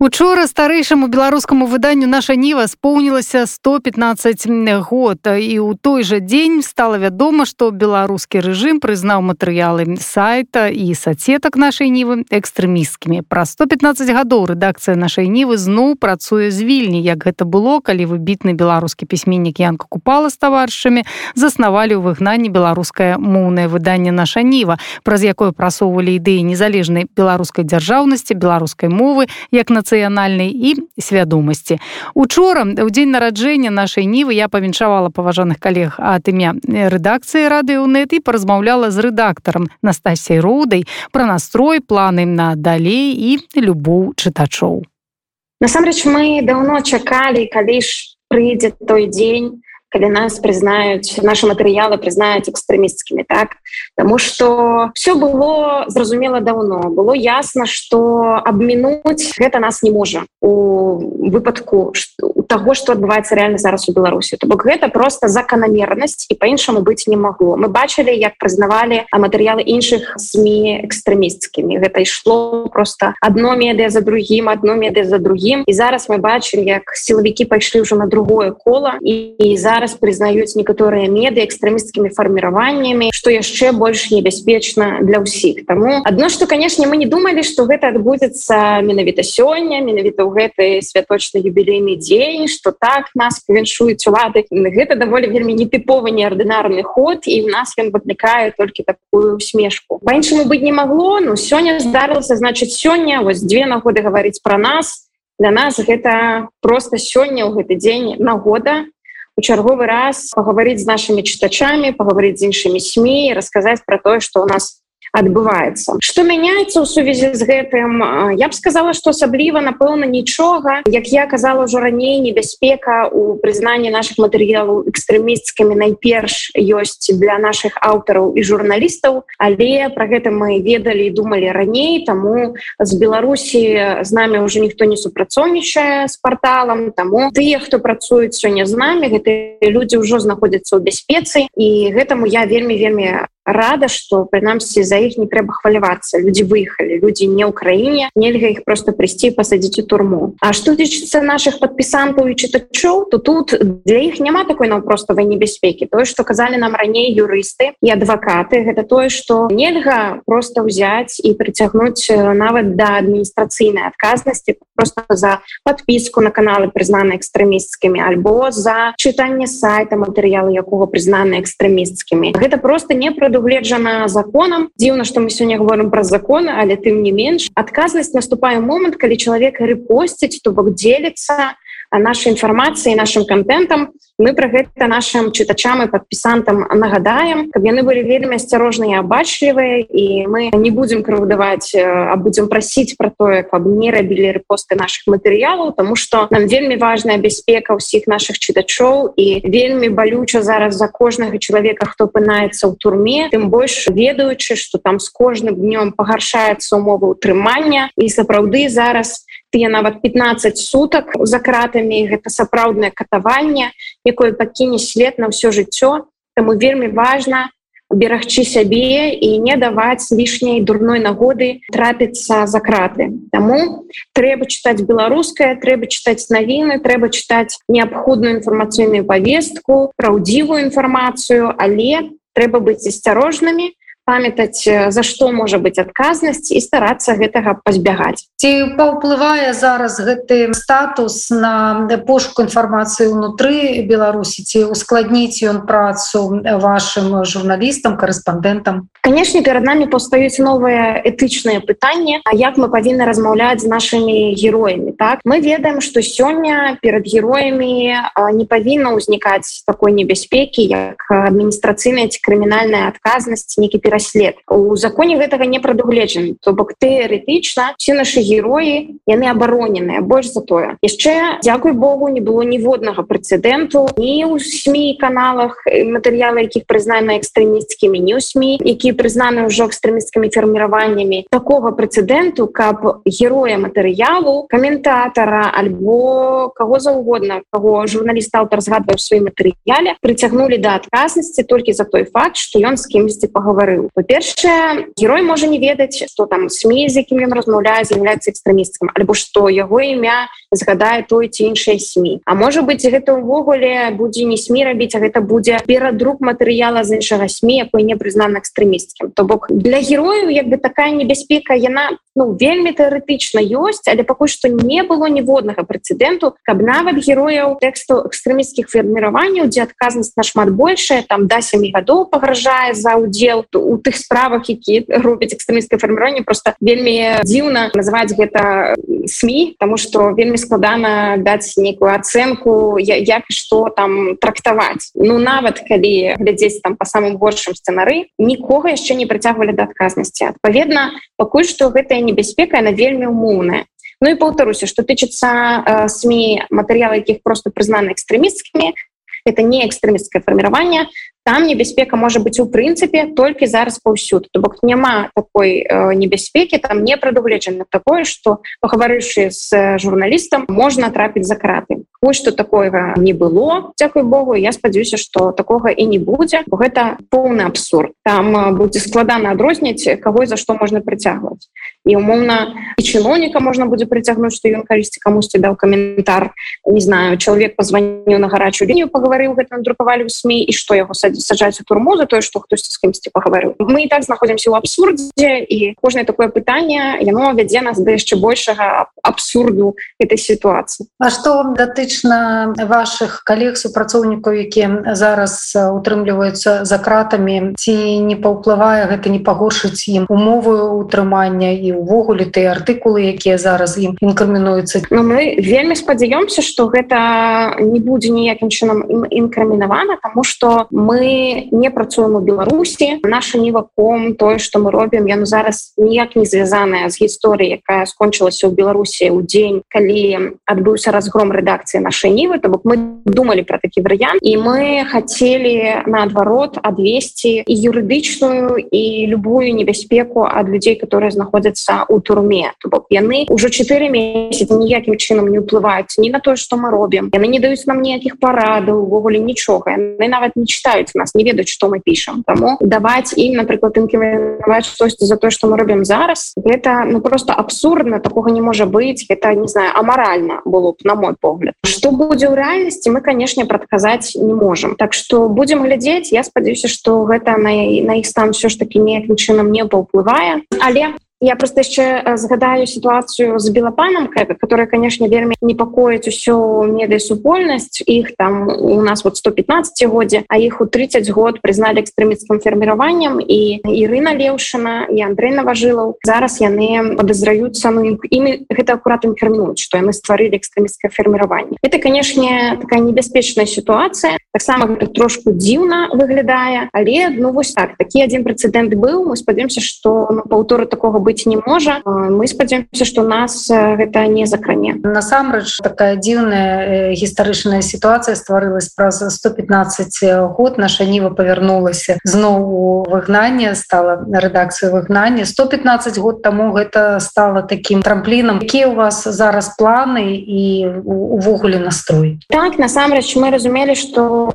Учора старэйшаму беларускаму выданню наша ніва споўнілася 115 год. І ў той жа дзень стала вядома што беларускі рэжым прызнаў матэрыялы сайта і сацетак нашай нівы экстрэмісткімі праз 115 гадоў рэдакцыя нашай нівы зноў працуе з вільні як гэта было калі выбітны беларускі пісьменнік янка купала з таварышамі заснавалі ў выгнанні беларускае моўнае выданне наша ніва праз якое прасоўвалі ідэі незалежнай беларускай дзяржаўнасці беларускай мовы як на нацыянальнай і свядомасці учора у дзень нараджэння нашай нівы я павіншавала паважаных калег ад імя рэдакцыі радыонет і паразмаўляла з рэдактарам настасей роўдай пра настрой планы на далей і любоў чытачоў насамрэч мы даўно чакалі калі ж прыйдзе той дзень калі нас прызнаюць наши матэрыялы прызнаюць экстрэмісцкімі так? Таму что все было зразумела давно. Было ясно что абмінуць гэта нас не можа у выпадку у того что адбываецца реально зараз у беларусі то бок гэта просто заканамернасць і по-іншаму быць не магло. Мы бачылі як прызнавалі а матэрыялы іншых сМ экстрэмісцкімі. Гэта ішло просто одно медыа за другим одно медыа за другим і зараз мы бачым як сілавікі пайшлі ўжо на другое кола і, і зараз зараз прызнаюць некаторыя меды экстрэмісцкімі фарміраваннямі што яшчэ больш небяспечна для ўсіх Таму адно што канешне мы не думалі што гэта адбудзецца менавіта сёння менавіта ў гэты святочны юбілейны дзень што так нас павіншуюць улады гэта даволі вельмі нетыповы неардынарны ход і в нас ён выклікае толькі такую усмешку. Па-іншаму быць не магло ну сёння здарылася значыць сёння вось две нагоды гаварыць пра нас. Для нас гэта просто сёння ў гэты дзень нагода у чарговы раз паговорыць з нашими чытачами паговорыць з іншымі сМ расказаць про тое что у нас адбываецца. Что мяняецца ў сувязі з гэтым я б сказала что асабліва напэўна нічога. Як я казала ўжо раней небяспека у прызнанні наших матэрыялаў экстрэмісцкамі найперш ёсць для наших аўтараў і журналістаў. Але про гэта мы ведалі і думалі раней таму з беларусі з нами уже ніхто не супрацоўнічае с порталам таму тыя хто працуюць сёння з нами гэты люди ўжо знаходзяцца ў бяспецы. І гэтаму я вельмі вельмі рада что прынамсі за іх не трэба хвалявацца. Люди выехали люди не ў краіне нельга іх просто прыйсці пасадзіць у турму. А что тычыцца наших подпісантаў і чытачоў то тут для іх няма такой наўпроставай небяспекі. Тое что казалі нам раней юрысты і адвакаты гэта тое что нельга просто ўзяць і прыцягнуць нават да адміністрацыйнай адказнасці просто за подпіску на каналы прызнаны экстрэмісцкімі альбо за чытанне сайта матэрыялы якога прызнаны экстрэмісцкімі. Гэта просто не праду прадугледжана законам дзіўна што мы сёння говорим пра законы але тым не менш. Адказнасць наступае момант калі чалавек рэпосціць то бок дзеліцца нашай інфармацыі нашим контентам мы про гэта нашим чытачам і подпісантам нагадаем. Каб яны былі вельмі асцярожныя абачлівыя і мы не будем крыўдаваць а будем прасіць про тое каб не рабілі рэпосты наших матэрыялаў тому что нам вельмі важная бяспека ўсіх наших чытачоў і вельмі балюча зараз за кожнага чалавека хто апынаецца ў турме тым больш ведаючы что там з кожным днём пагаршаецца умова утрымання і сапраўды зараз у тыя нават 15 сутак за кратамі гэта сапраўднае катаванне якое пакіне след на ўсё жыццё. Таму вельмі важна берагчы сябе і не даваць лішняй дурной нагоды трапіцца за краты. Таму трэба чытаць беларускае трэба чытаць навіны трэба чытаць неабходную інфармацыйную павестку праўдзівую інфармацыю але трэба быць асцярожнымі памятаць за што можа быць адказнасць і старацца гэтага пазбягаць. Ці паўплывае зараз гэты статус на пошуку інфармацыі ўнутры беларусі ці ускладніць ён працу вашим журналістам корэспандэнтам канешне перад нами паўстаюць новыя этычныя пытанні А як мы павінны размаўляць з нашими героямі так? Мы ведаем что сёння перад героямі не павінна ўзнікаць такой небяспекі як адміністрацыйная ці крымінальная адказнасць некі перад пераслед у законе гэтага не прадугледжаны то бок тэарэтычна все наши героі яны абароненыя больш за тое. Яшчэ Дякуй Богу не было ніводнага прэцэдэнту ні ў сМ каналах матэрыялы якіх прызнаны экстрэмісцкімі не ў сМ якія прызнаны ўжо экстрэмісцкімі фарміраваннямі. Такога прэцэдэнту каб героя матэрыялу каментатара альбо кого заўгодна кого журналіст аўтар згадвае сваім матэрыяле прыцягнули да адказнасці толькі за той факт что ён з кімсьці пагаварыў па-першае герой можа не ведаць что там сМ з якім ён размаўляе з'яўляецца экстрэмісткам альбо што яго імя згадае той ці іншыя сМ А можа быть гэта ўвогуле будзе не сМ рабіць а гэта будзе перадрук матэрыяла з іншага сМ якой не прызнана экстрэмісткім то бок для герояў як бы такая небяспека яна ну вельмі тэарэтычна ёсць але пакуль што не было ніводнага прэцэдэнту каб нават герояў тэксту экстрэміскіх ферміраванняў дзе адказнасць нашмат большая там да сямі гадоў пагражае за ўдзел у тых справах які робяць экстрэміскае фарміраванне просто вельмі дзіўна называць гэта сМ тому что вельмі складана даць нейкую ацэнку як што там трактаваць. Ну нават калі глядзець там по самым горшым сцэнары нікога яшчэ не прыцягвалі да адказнасці. Адпаведна пакуль што гэтая небяспека на вельмі умоўная. Ну і паўтаруся что тычыцца э, сМ матэрыялы якіх просто прызнаны экстрэмісцкімі это не экстрэмісцкае фарміраванне там небяспека можа быть у прынцыпе толькі зараз паўсюд то бок няма такой э, небяспекі там не прадугледжана. Такое что пагаварышы с журналістам можна трапіць за краты вось что такое не было Дякую Богу я спадзяюся что такога і не будзе гэта поўны абсурд. Там будзе складана адрозніць кого за што можна прыцягваць і умоўна і чыноўніка можна будзе прыцягнуць што ён калісьці камусьці даў каментар не знаю чалавек позвоніў на гарачую лінію пагаварыў гэта надрукавалі ў сМ і што яго саджаць у турму за тое што хтосьці з кімсьці пагаварыў мы і так знаходзімся ў абсурдзе і кожнае такое пытанне яно вядзе нас да яшчэ большага абсурду этой сітуацыі А што даты фактычна ваших калег супрацоўнікаў якія зараз утрымліваюцца за кратамі ці не паўплывае гэта не пагоршыць ім умовы утрымання і увогуле ты артыкулы якія зараз ім інкрымінуюцца Но ну, мы вельмі спадзяёмся что гэта не будзе ніякім чынам інкрымінавана тому что мы не працуем у беларусі. Наша неваком тое что мы робім яно зараз ніяк не звязаная з гісторыяй якая скончылася ў беларусі ў дзень калі адбыўся разгром рэдакцыі нашай нівы. То бок мы думалі про такі варыянт і мы хацелі наадварот адвесці і юрыдычную і любую небяспеку ад людзей которые знаходзяцца у турме. То бок яны ўжо чатыры месяцы ніякім чынам не ўплываюць ні на тое что мы робім яны не даюць нам ніякіх парадаў увогуле нічога яны нават не читаюць нас не ведаюць что мы пішам таму даваць ім напрыклад інківаць штосьці за то что мы робім зараз гэта ну просто абсурдна такого не можа быць это не знаю амаральна было б на мой погляд. Что будзе ў рэальнасці мы канешне прадказаць не можем. Так что будем глядзець я спадзяюся что гэта на, на іх стан все ж таки неякім чынам не паўплывае але я просто яшчэ згадаю сітуацыю з белапанам которая конечно вельмі непакоіць усё медыасупольнасць іх там у нас вот 115 годзе а іх у 30 год прызналі экстрэміцкім ферміраваннем і Ірына леўшина і Андрей наважылаў зараз яны падазраюцца ну імі гэта акурат інфермінуць что яны стварылі экстрэміцкае ферміраванне это канешне такая небяспечная сітуацыя таксама трошку дзіўна выглядае але ну вось так. Такі адзін прэцэдэнт быў. Мы спадзяемся что ну, паўторы такого быць не можа мы спадзяемся что нас гэта не закране насамрэч такая дзіўная гістарычная сітуацыя стварылась праз 115 год. Наша ніва павярнулася зноў у выгнанне стала рэдакцыю выгнання. 115 год таму гэта стало таким трамплінам. Якія у вас зараз планы і увогуле настрой? Так насамрэч мы разумелі что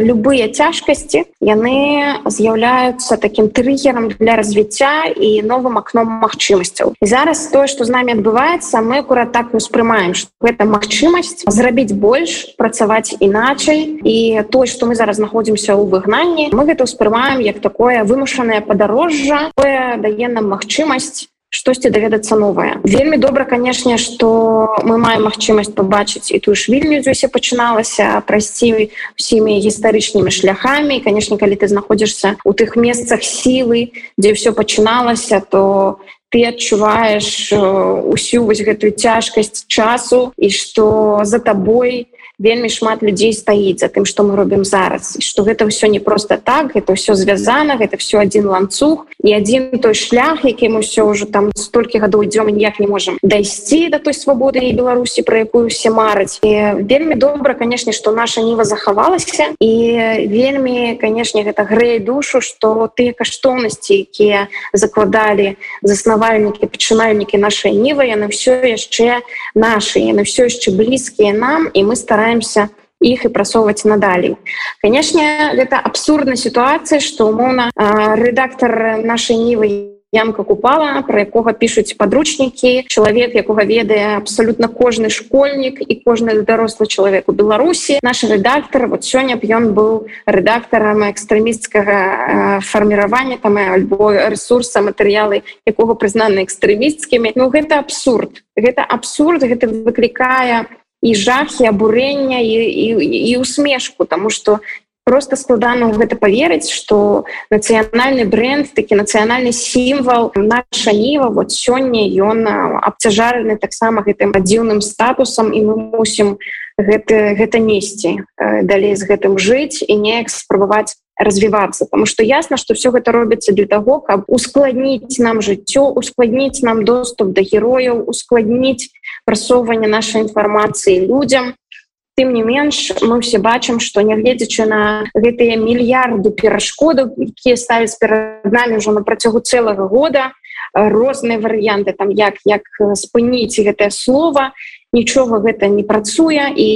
любыя цяжкасці яны з'яўляюцца таким трыггером для развіцця і новым акном магчымасцяў. Зараз тое что з нами адбываецца мы акурат так успрымаем гэта магчымасць зрабіць больш працаваць іначай. І то что мы зараз знаходзімся ў выгнанні мы гэта ўспрымаем як такое вымушанае падарожжа дае нам магчымасць штосьці даведацца новае вельмі добра канешне что мы маем магчымасць побачыць і тую швільню дзе пачыналася прайсці усімі гістарычнымі шляхами. Канешне калі ты знаходзішся у тых месцах сілы дзе ўсё пачыналася то ты адчуваеш усю вось гэтую цяжкасць часу і что за табой вельмі шмат людзей стаіць за тым што мы робім зараз. Што гэта ўсё не просто так это ўсё звязана гэта все один ланцуг і один той шлях які мы все ўжо там столькі гадоў ідём ніяк не можем дайсці до той свабоды і беларусі про якую все марыць і вельмі добра канешне что наша ніва захавалася. І вельмі канешне гэта грэе душу что тыя каштоўнасці якія закладалі заснавальнікі пачынальнікі нашай нівы яны все яшчэ наши яны все яшчэ блізкія нам і мы стараемся іх і прасоўваць надалей канешне гэта абсурдная сітуацыя што умоўна рэдактор нашай нівы ямка купала про якога пишутць подручнікі чалавек якога ведае абсолютно кожны школьнік і кожны дарослы чалавек у беларусі наш рэдактор вот сёння б ён быў рэдактарам экстрэмісцкага фарміравання там альбо ресурса матэрыялы якога прызнаны экстрэмісцкімі Ну гэта абсурд. Гэта абсурд гэта выклікае і жах і абурэння і, і, і усмешку тому что просто складана ў гэта поверыць что нацыянальны бренд такі нацыянальны сімвал наша ніва вот сёння ён абцяжараны таксама гэтым адзіўным статусам і мы мусім гэта, гэта несці далей з гэтым жыць і неяк спрабаваць развівацца. Потому что ясно что все гэта робіцца для того каб ускладніць нам жыццё ускладніць нам доступ до герояў ускладніць прасоўванне нашай інфармацыі людям. Тым не менш мы все бачым что нягледзячы на гэтыя мільярды перашкодаў якія ставяць перад нами ўжо на працягу цэлага года розныя варыянты там як як спыніць гэтае слово нічога гэта не працуе і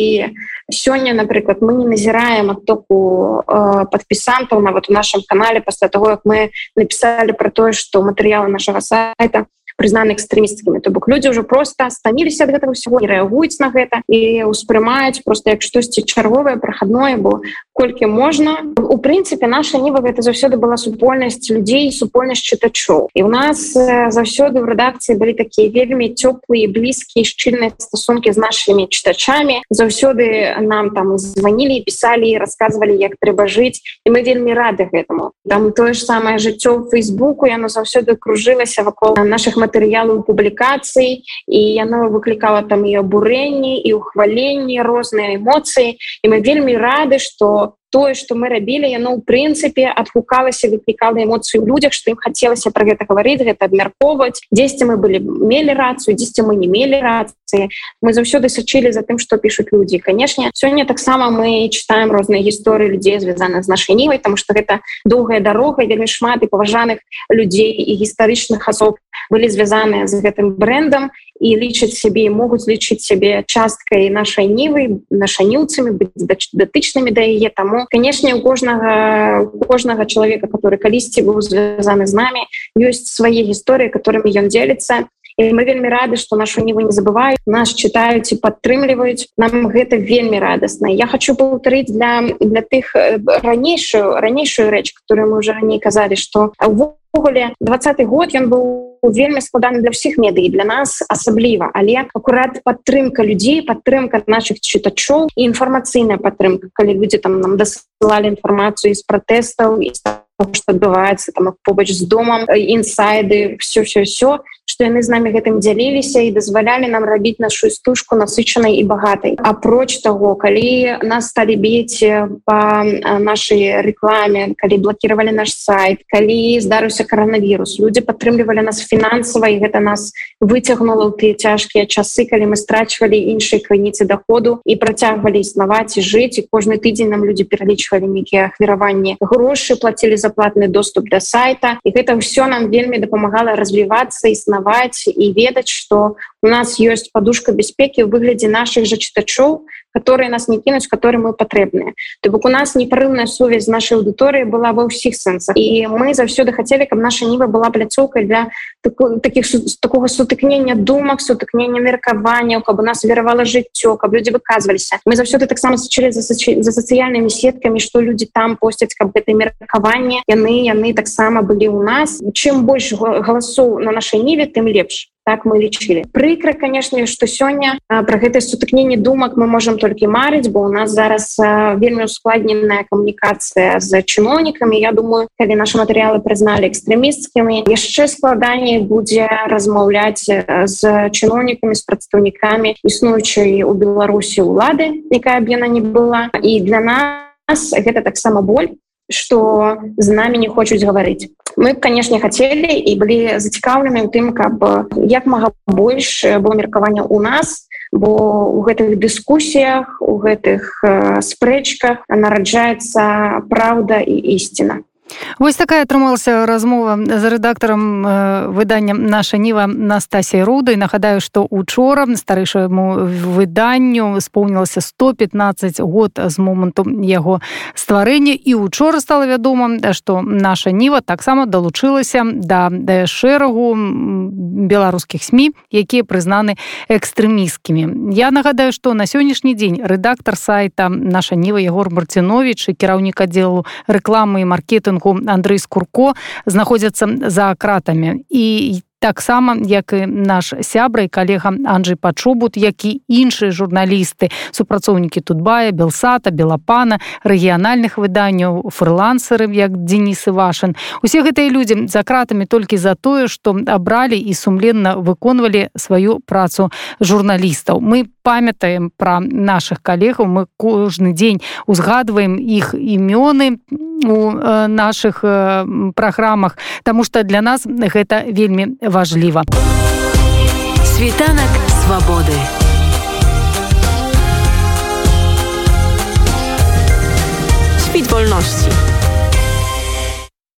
сёння напрыклад мы не назіраем оттоку э, подпісантаў нават у нашем канале пасля того як мы написали про тое что матэрыялы нашага сайта прызнаны экстрэмісткімі то бок людзі ўжо просто станіліся ад гэтага ўсяго не рэагуюць на гэта і ўспрымаюць просто як штосьці чарговае прахадное бо колькі можна. У прынцыпе наша ніва гэта заўсёды была супольнасць людзей супольнасць чытачоў. І у нас заўсёды в рэдакцыі былі такія вельмі цёплыя блізкія шчыльныя стасункі з нашымі чытачамі. Заўсёды нам там званілі пісалі рассказывалі як трэба жыць. І мы вельмі рады гэтаму. Там тое ж самае жыццё фейсбуку яно заўсёды кружылася вакол наших матэрыялаў публікацый і яно выклікала там і абурэнні і ухваленні розныя эмоцыі і мы вельмі рады что тое что мы рабілі яно ў прынцыпе адгукалася выклікала эмоцыю людях что ім хацелася про гэта гаварыць гэта абмяркоўваць дзесьці мы былі мелі рацыю дзесьці мы не мелі рацыі мы заўсёды сачылі за тым что пишутць людзі канешне сёння таксама мы читаем розныя гісторыі людзей звязаны з нашай нівай тому что гэта доўгая дарога вельмі шмат і паважаных людзей і гістарычных асоб былі звязаныя з гэтым брендам і лічаць сябе могуць лічыць сябе часткай нашай нівы нашаніўцамі датычнымі да яе таму канешне у кожнага кожнага чалавека который калісьці быў звязаны з намі ёсць свае гісторыі которыми ён дзеліцца і мы вельмі рады что нашу ніву не забываюць нас читаюць і падтрымліваюць нам гэта вельмі радасна я хочу паўтарыць для для тых ранейшую ранейшую рэч которую мы уже раней казалі что увогуле двадцатый год ён быў вельмі складаны для ўсіх медый для нас асабліва але акурат падтрымка людзей падтрымка наших чытачоў і інфармацыйная падтрымка калі людзі там нам дасылалі інфармацыю з пратэстаў і што адбываецца там побач з домам інсайды все все все што яны з намі гэтым дзяліліся і дазвалялі нам рабіць нашу стужку насычанай і багатай. Апроч таго калі нас сталі біць по нашай рэкламе калі блокировали наш сайт калі здарыўся коронавірус люди падтрымлівалі нас фінансава і гэта нас выцягнула ў тыя цяжкія часы калі мы страчвалі іншыя крыніцы доходу і працягвалі існаваць і жыць і кожны тыдзень нам люди пералічвалі нейкія ахвяраванні. Грошы платілі заплатны доступ до сайта і гэта ўсё нам вельмі дапамагала развівацца існаваць і ведаць что у нас ёсць подушка бяспекі ў выглядзе наших жа чытачоў которые нас не кінуць которые мы патрэбныя то бок у нас непарыўная сувязь нашай аўдыторыі была ва ўсіх сэнсах і мы заўсёды хацелі каб наша ніва была пляцоўкай для таких такого сутыкнення думак сутыкнення меркаванняў каб у нас веравала жыццё каб люди выказваліся мы заўсёды таксама сачылі за, за сацыяльнымі сеткамі что люди там посцяць каб гэта меркаванне яны яны таксама былі у нас. Чым больш галасоў на нашай ніве тым лепш так мы лічылі прыкра канешне што сёння пра гэтае сутыкненне думак мы можемм толькі марыць бо у нас зараз вельмі ускладненая камунікацыя з чыноўнікамі Я думаю калі наши матэрыялы прызналі экстрэмісцкімі яшчэ складаней будзе размаўляць з чыноўнікамі з прадстаўнікамі існуючай у беларусі ўлады якая б яна не была. І для нас гэта таксама боль что з намі не хочуць гаварыць. Мы б канешне хацелі і былі зацікаўлены ў тым каб як мага больш было меркавання у нас бо у гэтых дыскусіях у гэтых спрэчках нараджаецца праўда і ісціна Вось такая атрымалася размова з рэдактарам э, выдання наша ніва Настасій рудай нагадаю што учора старэйшаму выданню споўнілася 115 год з моманту яго стварэння. І учора стала вядома што наша ніва таксама далучылася да шэрагу беларускіх сМ якія прызнаны экстрэміскімі Я нагадаю што на сённяшні дзень рэдактар сайта наша ніва егор марцінович кіраўнік аддзелу рэкламы і маркетынгу рэйтынгу Андрэй скурко знаходзяцца за кратамі і таксама як і наш сябра і калега Анджей пачобут які іншыя журналісты супрацоўнікі тутбая белсата белапана рэгіянальных выданняў фрылансеры як Денисы вашын усе гэтыя людзі за кратамі толькі за тое што абралі і сумленна выконвалі сваю працу журналістаў. Мы памятаем пра наших калегаў мы кожны дзень узгадваем іх імёны у наших праграмах Таму что для нас гэта вельмі важліва. Світанак свабоды. Спіць вольнасці